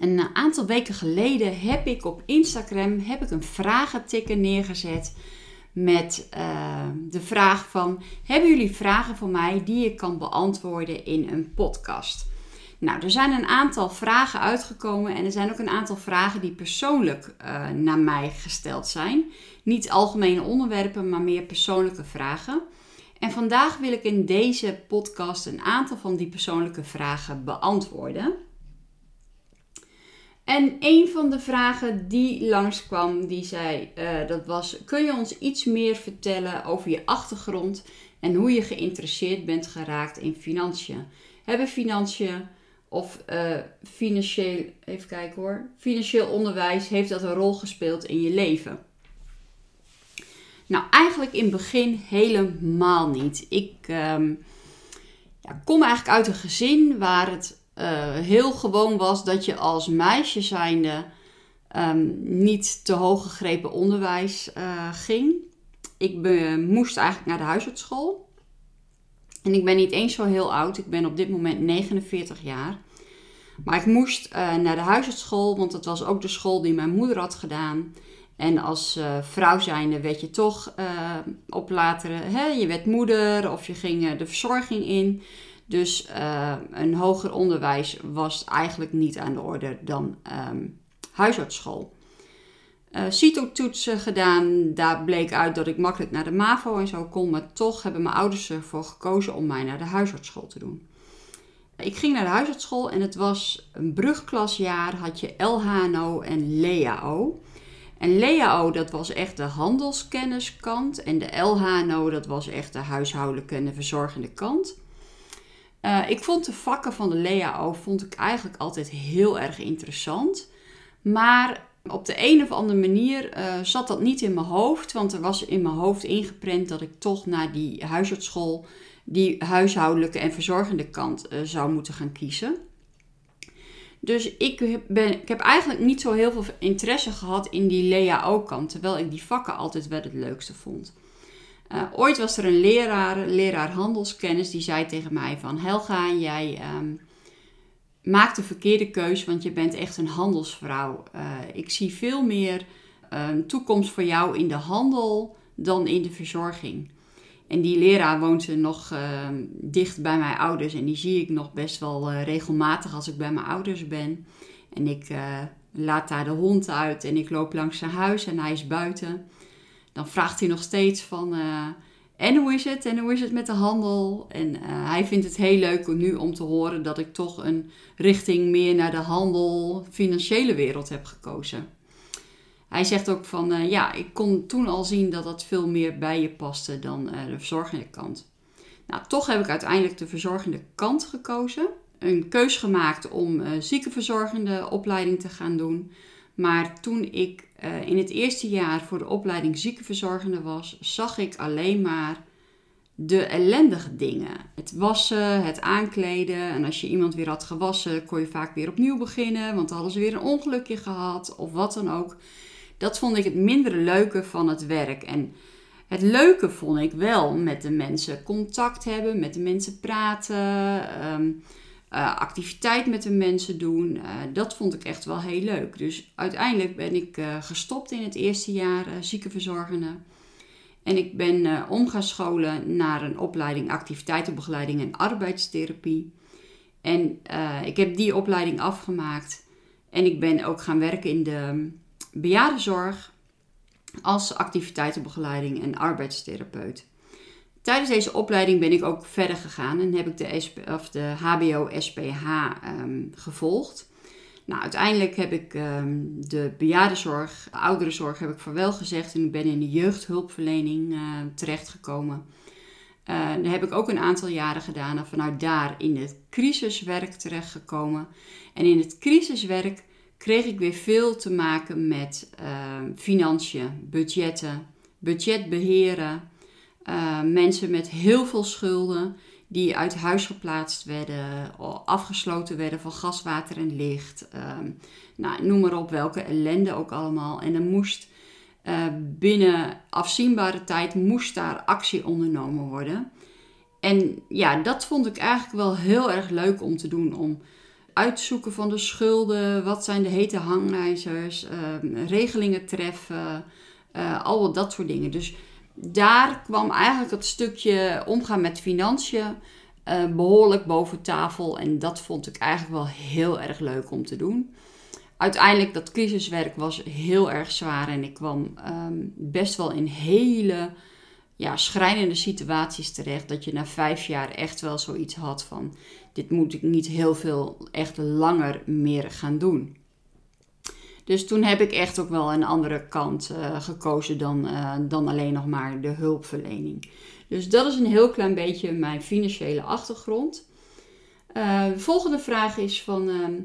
Een aantal weken geleden heb ik op Instagram heb ik een vragentikker neergezet met uh, de vraag van hebben jullie vragen voor mij die ik kan beantwoorden in een podcast? Nou, er zijn een aantal vragen uitgekomen en er zijn ook een aantal vragen die persoonlijk uh, naar mij gesteld zijn. Niet algemene onderwerpen, maar meer persoonlijke vragen. En vandaag wil ik in deze podcast een aantal van die persoonlijke vragen beantwoorden. En een van de vragen die langskwam, die zei, uh, dat was, kun je ons iets meer vertellen over je achtergrond en hoe je geïnteresseerd bent geraakt in financiën? Hebben financiën of uh, financieel, even kijken hoor, financieel onderwijs, heeft dat een rol gespeeld in je leven? Nou, eigenlijk in het begin helemaal niet. Ik um, ja, kom eigenlijk uit een gezin waar het uh, heel gewoon was dat je als meisje zijnde um, niet te hoog gegrepen onderwijs uh, ging. Ik moest eigenlijk naar de huisartsschool. En ik ben niet eens zo heel oud. Ik ben op dit moment 49 jaar. Maar ik moest uh, naar de huisartsschool, want het was ook de school die mijn moeder had gedaan. En als uh, vrouw zijnde werd je toch op latere, hè, je werd moeder of je ging de verzorging in. Dus uh, een hoger onderwijs was eigenlijk niet aan de orde dan um, huisartsschool. Uh, CITO-toetsen gedaan, daar bleek uit dat ik makkelijk naar de MAVO en zo kon, maar toch hebben mijn ouders ervoor gekozen om mij naar de huisartsschool te doen. Ik ging naar de huisartsschool en het was een brugklasjaar, had je LHNO en LEAO. En LEAO, dat was echt de handelskenniskant en de LHNO, dat was echt de huishoudelijke en de verzorgende kant. Uh, ik vond de vakken van de LEAO vond ik eigenlijk altijd heel erg interessant. Maar op de een of andere manier uh, zat dat niet in mijn hoofd. Want er was in mijn hoofd ingeprent dat ik toch naar die huisartsschool, die huishoudelijke en verzorgende kant uh, zou moeten gaan kiezen. Dus ik, ik heb eigenlijk niet zo heel veel interesse gehad in die LEAO-kant. Terwijl ik die vakken altijd wel het leukste vond. Uh, ooit was er een leraar, leraar handelskennis, die zei tegen mij van Helga, jij um, maakt de verkeerde keus, want je bent echt een handelsvrouw. Uh, ik zie veel meer um, toekomst voor jou in de handel dan in de verzorging. En die leraar woont nog uh, dicht bij mijn ouders en die zie ik nog best wel uh, regelmatig als ik bij mijn ouders ben. En ik laat daar de hond uit en ik loop langs zijn huis en hij is buiten dan vraagt hij nog steeds van. Uh, en hoe is het? En hoe is het met de handel? En uh, hij vindt het heel leuk nu om te horen dat ik toch een richting meer naar de handel, financiële wereld heb gekozen. Hij zegt ook van uh, ja, ik kon toen al zien dat dat veel meer bij je paste dan de verzorgende kant. Nou, toch heb ik uiteindelijk de verzorgende kant gekozen. Een keus gemaakt om ziekenverzorgende opleiding te gaan doen. Maar toen ik uh, in het eerste jaar voor de opleiding ziekenverzorgende was, zag ik alleen maar de ellendige dingen. Het wassen, het aankleden. En als je iemand weer had gewassen, kon je vaak weer opnieuw beginnen, want dan hadden ze weer een ongelukje gehad of wat dan ook. Dat vond ik het mindere leuke van het werk. En het leuke vond ik wel met de mensen contact hebben, met de mensen praten. Um, uh, activiteit met de mensen doen. Uh, dat vond ik echt wel heel leuk. Dus uiteindelijk ben ik uh, gestopt in het eerste jaar ziekenverzorgende. En ik ben om gaan scholen naar een opleiding activiteitenbegeleiding en arbeidstherapie. En ik heb die opleiding afgemaakt. En ik ben ook gaan werken in de bejaardenzorg als activiteitenbegeleiding en arbeidstherapeut. Tijdens deze opleiding ben ik ook verder gegaan en heb ik de, of de HBO-SPH ehm, gevolgd. Nou, uiteindelijk heb ik um, de bejaardenzorg, de ouderenzorg heb ik voor wel gezegd en ik ben in de jeugdhulpverlening uh, terechtgekomen. Uh, dat heb ik ook een aantal jaren gedaan en vanuit daar in het crisiswerk terechtgekomen. En in het crisiswerk kreeg ik weer veel te maken met uh, financiën, budgetten, budget beheren. Uh, mensen met heel veel schulden die uit huis geplaatst werden, afgesloten werden van gas, water en licht. Uh, nou, noem maar op welke ellende ook allemaal. En dan moest uh, binnen afzienbare tijd moest daar actie ondernomen worden. En ja, dat vond ik eigenlijk wel heel erg leuk om te doen. Om uitzoeken van de schulden, wat zijn de hete hangijzers, uh, regelingen treffen, uh, al dat soort dingen. Dus daar kwam eigenlijk het stukje omgaan met financiën uh, behoorlijk boven tafel. En dat vond ik eigenlijk wel heel erg leuk om te doen. Uiteindelijk, dat crisiswerk was heel erg zwaar en ik kwam um, best wel in hele ja, schrijnende situaties terecht. Dat je na vijf jaar echt wel zoiets had van: dit moet ik niet heel veel, echt langer meer gaan doen. Dus toen heb ik echt ook wel een andere kant uh, gekozen dan, uh, dan alleen nog maar de hulpverlening. Dus dat is een heel klein beetje mijn financiële achtergrond. Uh, de volgende vraag is van ehm,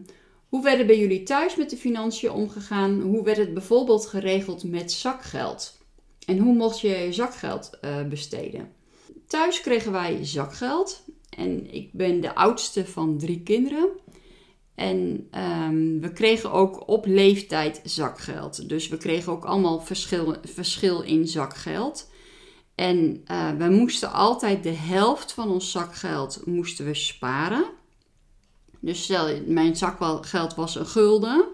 hoe werden bij jullie thuis met de financiën omgegaan? Hoe werd het bijvoorbeeld geregeld met zakgeld? En hoe mocht je zakgeld uh, besteden? Thuis kregen wij zakgeld. En ik ben de oudste van drie kinderen. En um, we kregen ook op leeftijd zakgeld. Dus we kregen ook allemaal verschil, verschil in zakgeld. En uh, we moesten altijd de helft van ons zakgeld moesten we sparen. Dus stel, mijn zakgeld was een gulden.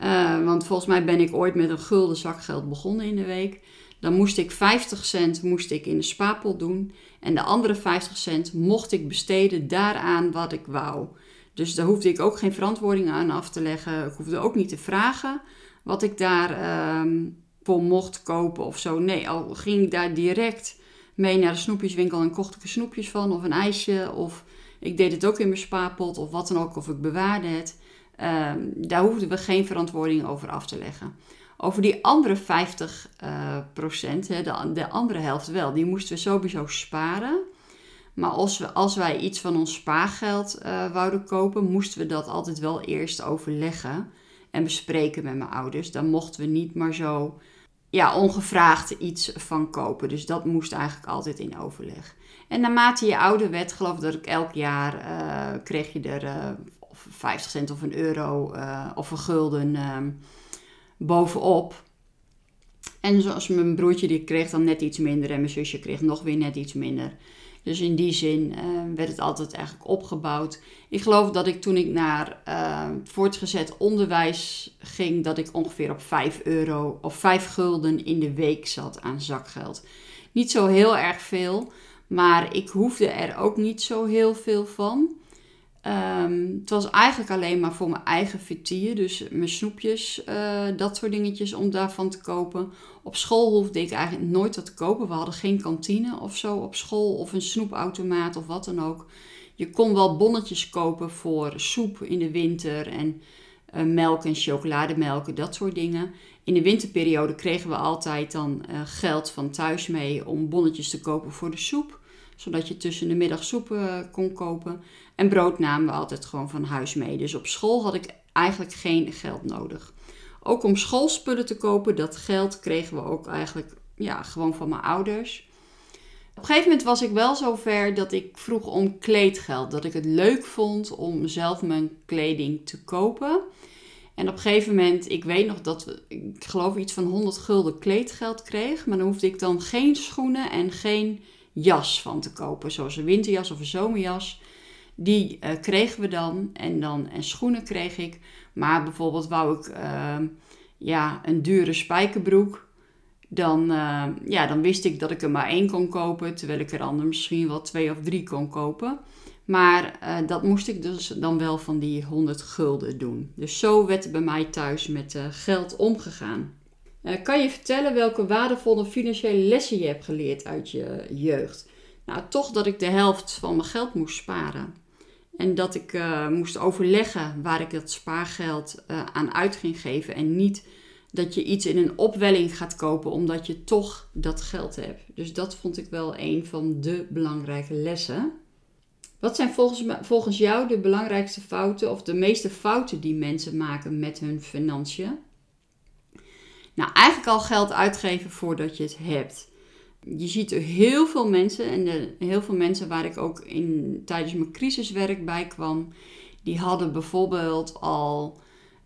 Uh, want volgens mij ben ik ooit met een gulden zakgeld begonnen in de week. Dan moest ik 50 cent moest ik in de spaarpot doen. En de andere 50 cent mocht ik besteden daaraan wat ik wou. Dus daar hoefde ik ook geen verantwoording aan af te leggen. Ik hoefde ook niet te vragen wat ik daar voor mocht kopen of zo. Nee, al ging ik daar direct mee naar de snoepjeswinkel en kocht ik er snoepjes van of een ijsje. Of ik deed het ook in mijn spaarpot of wat dan ook, of ik bewaarde het. Uh, daar hoefden we geen verantwoording over af te leggen. Over die andere 50 uh, procent, hè, de, de, andere helft wel, die moesten we sowieso sparen. Maar als, we, als wij iets van ons spaargeld uh, wouden kopen, moesten we dat altijd wel eerst overleggen en bespreken met mijn ouders. Dan mochten we niet maar zo ja, ongevraagd iets van kopen. Dus dat moest eigenlijk altijd in overleg. En naarmate je ouder werd, geloof ik dat ik elk jaar uh, kreeg je er uh, 50 cent of een euro of een gulden ehm, bovenop. En zoals mijn broertje, die kreeg dan net iets minder en mijn zusje kreeg nog weer net iets minder. Dus in die zin uh, werd het altijd eigenlijk opgebouwd. Ik geloof dat ik toen ik naar uh, voortgezet onderwijs ging, dat ik ongeveer op 5 euro of 5 gulden in de week zat aan zakgeld. Niet zo heel erg veel, maar ik hoefde er ook niet zo heel veel van. Um, het was eigenlijk alleen maar voor mijn eigen vertier, dus mijn snoepjes, uh, dat soort dingetjes om daarvan te kopen. Op school hoefde ik eigenlijk nooit wat te kopen. We hadden geen kantine of zo op school of een snoepautomaat of wat dan ook. Je kon wel bonnetjes kopen voor soep in de winter en uh, melk en chocolademelk, dat soort dingen. In de winterperiode kregen we altijd dan uh, geld van thuis mee om bonnetjes te kopen voor de soep zodat je tussen de middag soep uh, kon kopen. En brood namen we altijd gewoon van huis mee. Dus op school had ik eigenlijk geen geld nodig. Ook om schoolspullen te kopen, dat geld kregen we ook eigenlijk ja, gewoon van mijn ouders. Op een gegeven moment was ik wel zover dat ik vroeg om kleedgeld. Dat ik het leuk vond om zelf mijn kleding te kopen. En op een gegeven moment, ik weet nog dat ik geloof iets van 100 gulden kleedgeld kreeg. Maar dan hoefde ik dan geen schoenen en geen jas van te kopen. Zoals een winterjas of een zomerjas. Die uh, kregen we dan. En dan en schoenen kreeg ik. Maar bijvoorbeeld wou ik uh, ja, een dure spijkerbroek. Dan, uh, ja, dan wist ik dat ik er maar één kon kopen. Terwijl ik er dan misschien wel twee of drie kon kopen. Maar dat moest ik dus dan wel van die 100 gulden doen. Dus zo werd er bij mij thuis met geld omgegaan. Uh, kan je vertellen welke waardevolle financiële lessen je hebt geleerd uit je jeugd? Nou, toch dat ik de helft van mijn geld moest sparen. En dat ik uh, moest overleggen waar ik dat spaargeld uh, aan uit ging geven. En niet dat je iets in een opwelling gaat kopen omdat je toch dat geld hebt. Dus dat vond ik wel een van de belangrijke lessen. Wat zijn volgens, volgens jou de belangrijkste fouten of de meeste fouten die mensen maken met hun financiën? Nou, eigenlijk al geld uitgeven voordat je het hebt. Je ziet heel veel mensen, en heel veel mensen waar ik ook in, tijdens mijn crisiswerk bij kwam, die hadden bijvoorbeeld al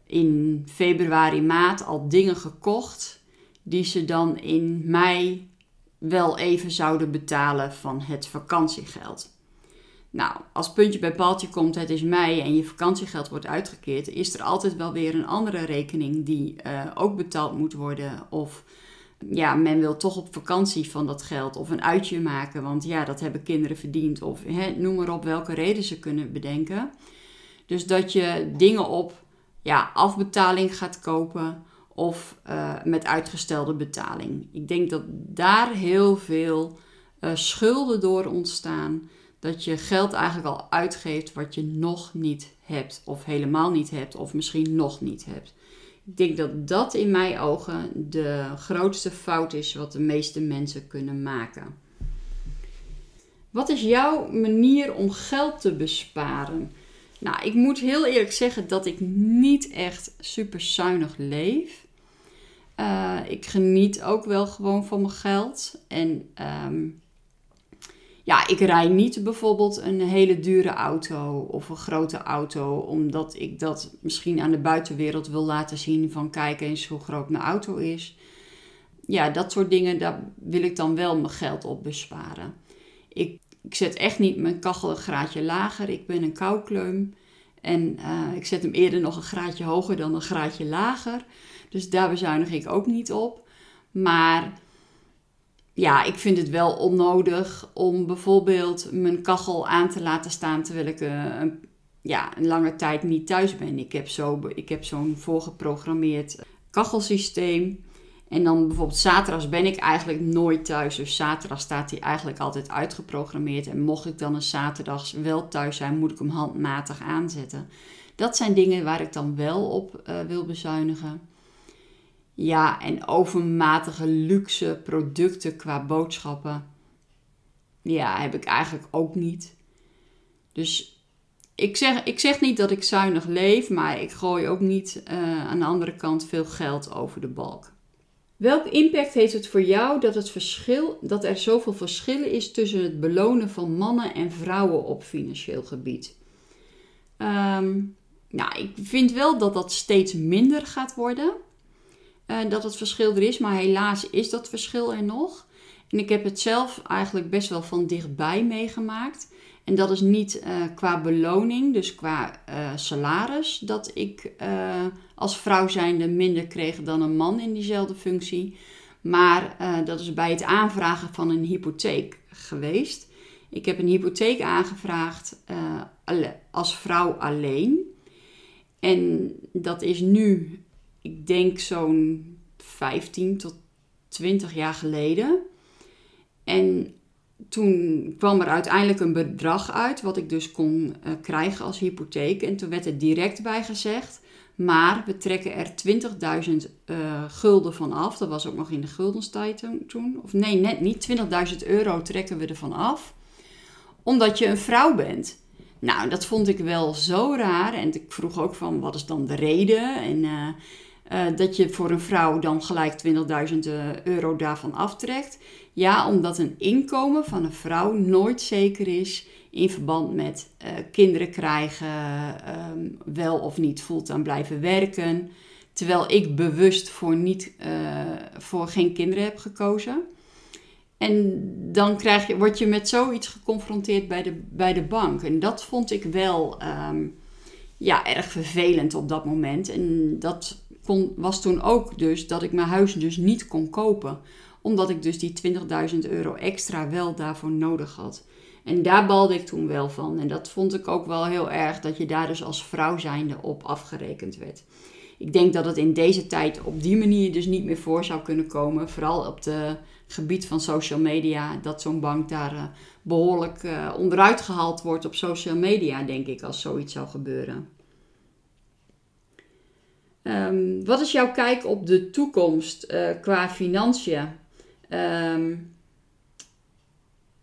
in februari, maart al dingen gekocht die ze dan in mei wel even zouden betalen van het vakantiegeld. Nou, als puntje bij paaltje komt, het is mei en je vakantiegeld wordt uitgekeerd, is er altijd wel weer een andere rekening die uh, ook betaald moet worden. Of ja, men wil toch op vakantie van dat geld of een uitje maken, want ja, dat hebben kinderen verdiend. Of noem maar op welke reden ze kunnen bedenken. Dus dat je dingen op ja, afbetaling gaat kopen of uh, met uitgestelde betaling. Ik denk dat daar heel veel uh, schulden door ontstaan. Dat je geld eigenlijk al uitgeeft wat je nog niet hebt, of helemaal niet hebt, of misschien nog niet hebt. Ik denk dat dat in mijn ogen de grootste fout is wat de meeste mensen kunnen maken. Wat is jouw manier om geld te besparen? Nou, ik moet heel eerlijk zeggen dat ik niet echt super zuinig leef. Uh, ik geniet ook wel gewoon van mijn geld. En um, ja, ik rij niet bijvoorbeeld een hele dure auto of een grote auto, omdat ik dat misschien aan de buitenwereld wil laten zien van kijk eens hoe groot mijn auto is. Ja, dat soort dingen, daar wil ik dan wel mijn geld op besparen. Ik, ik zet echt niet mijn kachel een graadje lager. Ik ben een koukleum. En uh, ik zet hem eerder nog een graadje hoger dan een graadje lager. Dus daar bezuinig ik ook niet op. Maar ja, ik vind het wel onnodig om bijvoorbeeld mijn kachel aan te laten staan terwijl ik uh, een, ja, een lange tijd niet thuis ben. Ik heb, zo, ik heb zo'n voorgeprogrammeerd kachelsysteem. En dan bijvoorbeeld zaterdags ben ik eigenlijk nooit thuis. Dus zaterdag staat hij eigenlijk altijd uitgeprogrammeerd. En mocht ik dan een zaterdags wel thuis zijn, moet ik hem handmatig aanzetten. Dat zijn dingen waar ik dan wel op uh, wil bezuinigen. Ja, en overmatige luxe producten qua boodschappen. Ja, heb ik eigenlijk ook niet. Dus ik zeg, ik zeg niet dat ik zuinig leef, maar ik gooi ook niet uh, aan de andere kant veel geld over de balk. Welk impact heeft het voor jou dat, het verschil, dat er zoveel verschillen is tussen het belonen van mannen en vrouwen op financieel gebied? Um, nou, ik vind wel dat dat steeds minder gaat worden. Uh, dat het verschil er is, maar helaas is dat verschil er nog. En ik heb het zelf eigenlijk best wel van dichtbij meegemaakt. En dat is niet uh, qua beloning, dus qua uh, salaris, dat ik als vrouw zijnde minder kreeg dan een man in diezelfde functie. Maar dat is bij het aanvragen van een hypotheek geweest. Ik heb een hypotheek aangevraagd als vrouw alleen. En dat is nu ik denk zo'n 15 tot 20 jaar geleden. En toen kwam er uiteindelijk een bedrag uit, wat ik dus kon uh, krijgen als hypotheek. En toen werd er direct bij gezegd, maar we trekken er 20.000 uh, eh, gulden van af. Dat was ook nog in de guldenstijd toen. Of nee, net niet. 20.000 euro trekken we ervan af. Omdat je een vrouw bent. Nou, dat vond ik wel zo raar. En ik vroeg ook van, wat is dan de reden? En... Uh, uh, dat je voor een vrouw dan gelijk 20.000 uh, euro daarvan aftrekt. Ja, omdat een inkomen van een vrouw nooit zeker is in verband met uh, kinderen krijgen, um, wel of niet fulltime blijven werken. Terwijl ik bewust voor, niet, voor geen kinderen heb gekozen. En dan krijg je, word je met zoiets geconfronteerd bij de, bij de bank. En dat vond ik wel um, ja, erg vervelend op dat moment. En dat was toen ook dus dat ik mijn huis dus niet kon kopen. Omdat ik dus die 20.000 euro extra wel daarvoor nodig had. En daar balde ik toen wel van. En dat vond ik ook wel heel erg dat je daar dus als vrouw zijnde op afgerekend werd. Ik denk dat het in deze tijd op die manier dus niet meer voor zou kunnen komen. Vooral op het gebied van social media. Dat zo'n bank daar uh, behoorlijk uh, onderuit gehaald wordt op social media, denk ik, als zoiets zou gebeuren. Um, wat is jouw kijk op de toekomst uh, qua financiën? Um,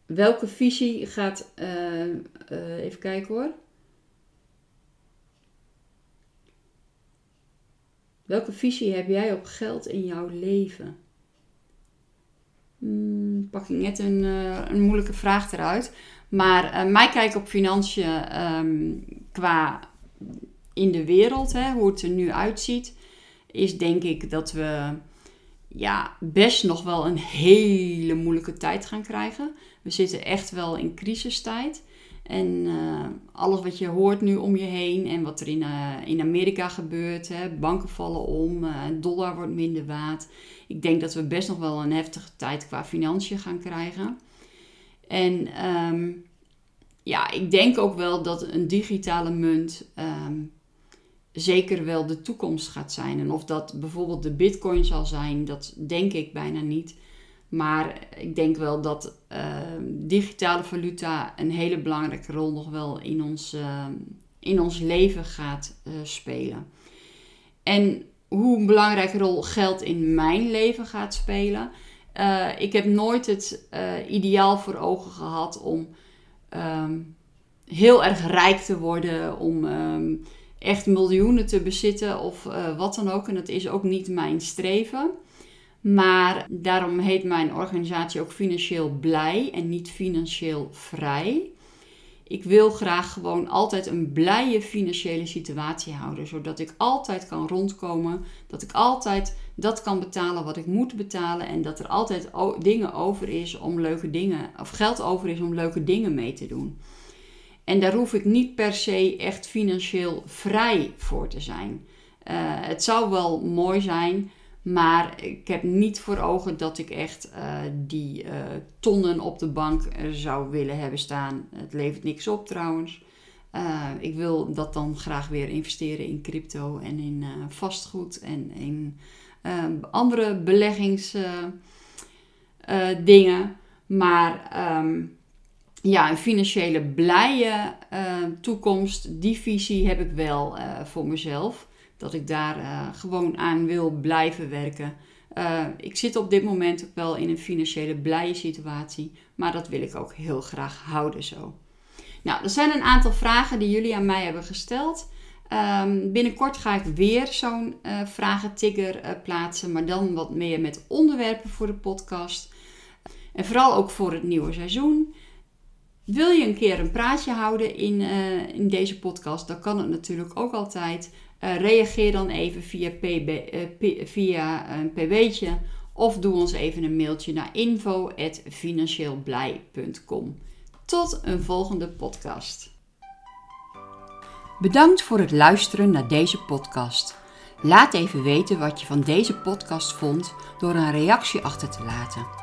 welke visie gaat. eh, eh, even kijken hoor. Welke visie heb jij op geld in jouw leven? Hmm, pak ik net een, eh, een moeilijke vraag eruit. Maar eh, mij kijken op financiën ehm, qua in de wereld, hè, hoe het er nu uitziet, is denk ik dat we ja, best nog wel een hele moeilijke tijd gaan krijgen. We zitten echt wel in crisistijd. En eh, alles wat je hoort nu om je heen en wat er in, eh, in Amerika gebeurt, hè, banken vallen om, uh, dollar wordt minder waard. Ik denk dat we best nog wel een heftige tijd qua financiën gaan krijgen. En ehm, ja, ik denk ook wel dat een digitale munt ehm, zeker wel de toekomst gaat zijn. En of dat bijvoorbeeld de bitcoin zal zijn, dat denk ik bijna niet. Maar ik denk wel dat uh, digitale valuta een hele belangrijke rol nog wel in ons, uh, in ons leven gaat uh, spelen. En hoe een belangrijke rol geld in mijn leven gaat spelen. ik heb nooit het ideaal voor ogen gehad om um, heel erg rijk te worden, om echt miljoenen te bezitten of wat dan ook. En dat is ook niet mijn streven. Maar daarom heet mijn organisatie ook financieel blij en niet financieel vrij. Ik wil graag gewoon altijd een blije financiële situatie houden, zodat ik altijd kan rondkomen, dat ik altijd dat kan betalen wat ik moet betalen en dat er altijd dingen over is om leuke dingen, of geld over is om leuke dingen mee te doen. En daar hoef ik niet per se echt financieel vrij voor te zijn. Uh, het zou wel mooi zijn maar ik heb niet voor ogen dat ik echt uh, die uh, tonnen op de bank zou willen hebben staan. Het levert niks op trouwens. Ik wil dat dan graag weer investeren in crypto en in vastgoed en in andere beleggingsdingen. maar um, ja, een financiële blije toekomst, die visie heb ik wel voor mezelf dat ik daar uh, gewoon aan wil blijven werken. Ik zit op dit moment ook wel in een financiële blije situatie, maar dat wil ik ook heel graag houden zo. Nou, er zijn een aantal vragen die jullie aan mij hebben gesteld. Um, binnenkort ga ik weer zo'n vragen-tigger plaatsen, maar dan wat meer met onderwerpen voor de podcast. En vooral ook voor het nieuwe seizoen. Wil je een keer een praatje houden in, in deze podcast, dan kan het natuurlijk ook altijd. Uh, reageer dan even via, PB, uh, via een pb'tje of doe ons even een mailtje naar info.financieelblij.com. Tot een volgende podcast. Bedankt voor het luisteren naar deze podcast. Laat even weten wat je van deze podcast vond door een reactie achter te laten.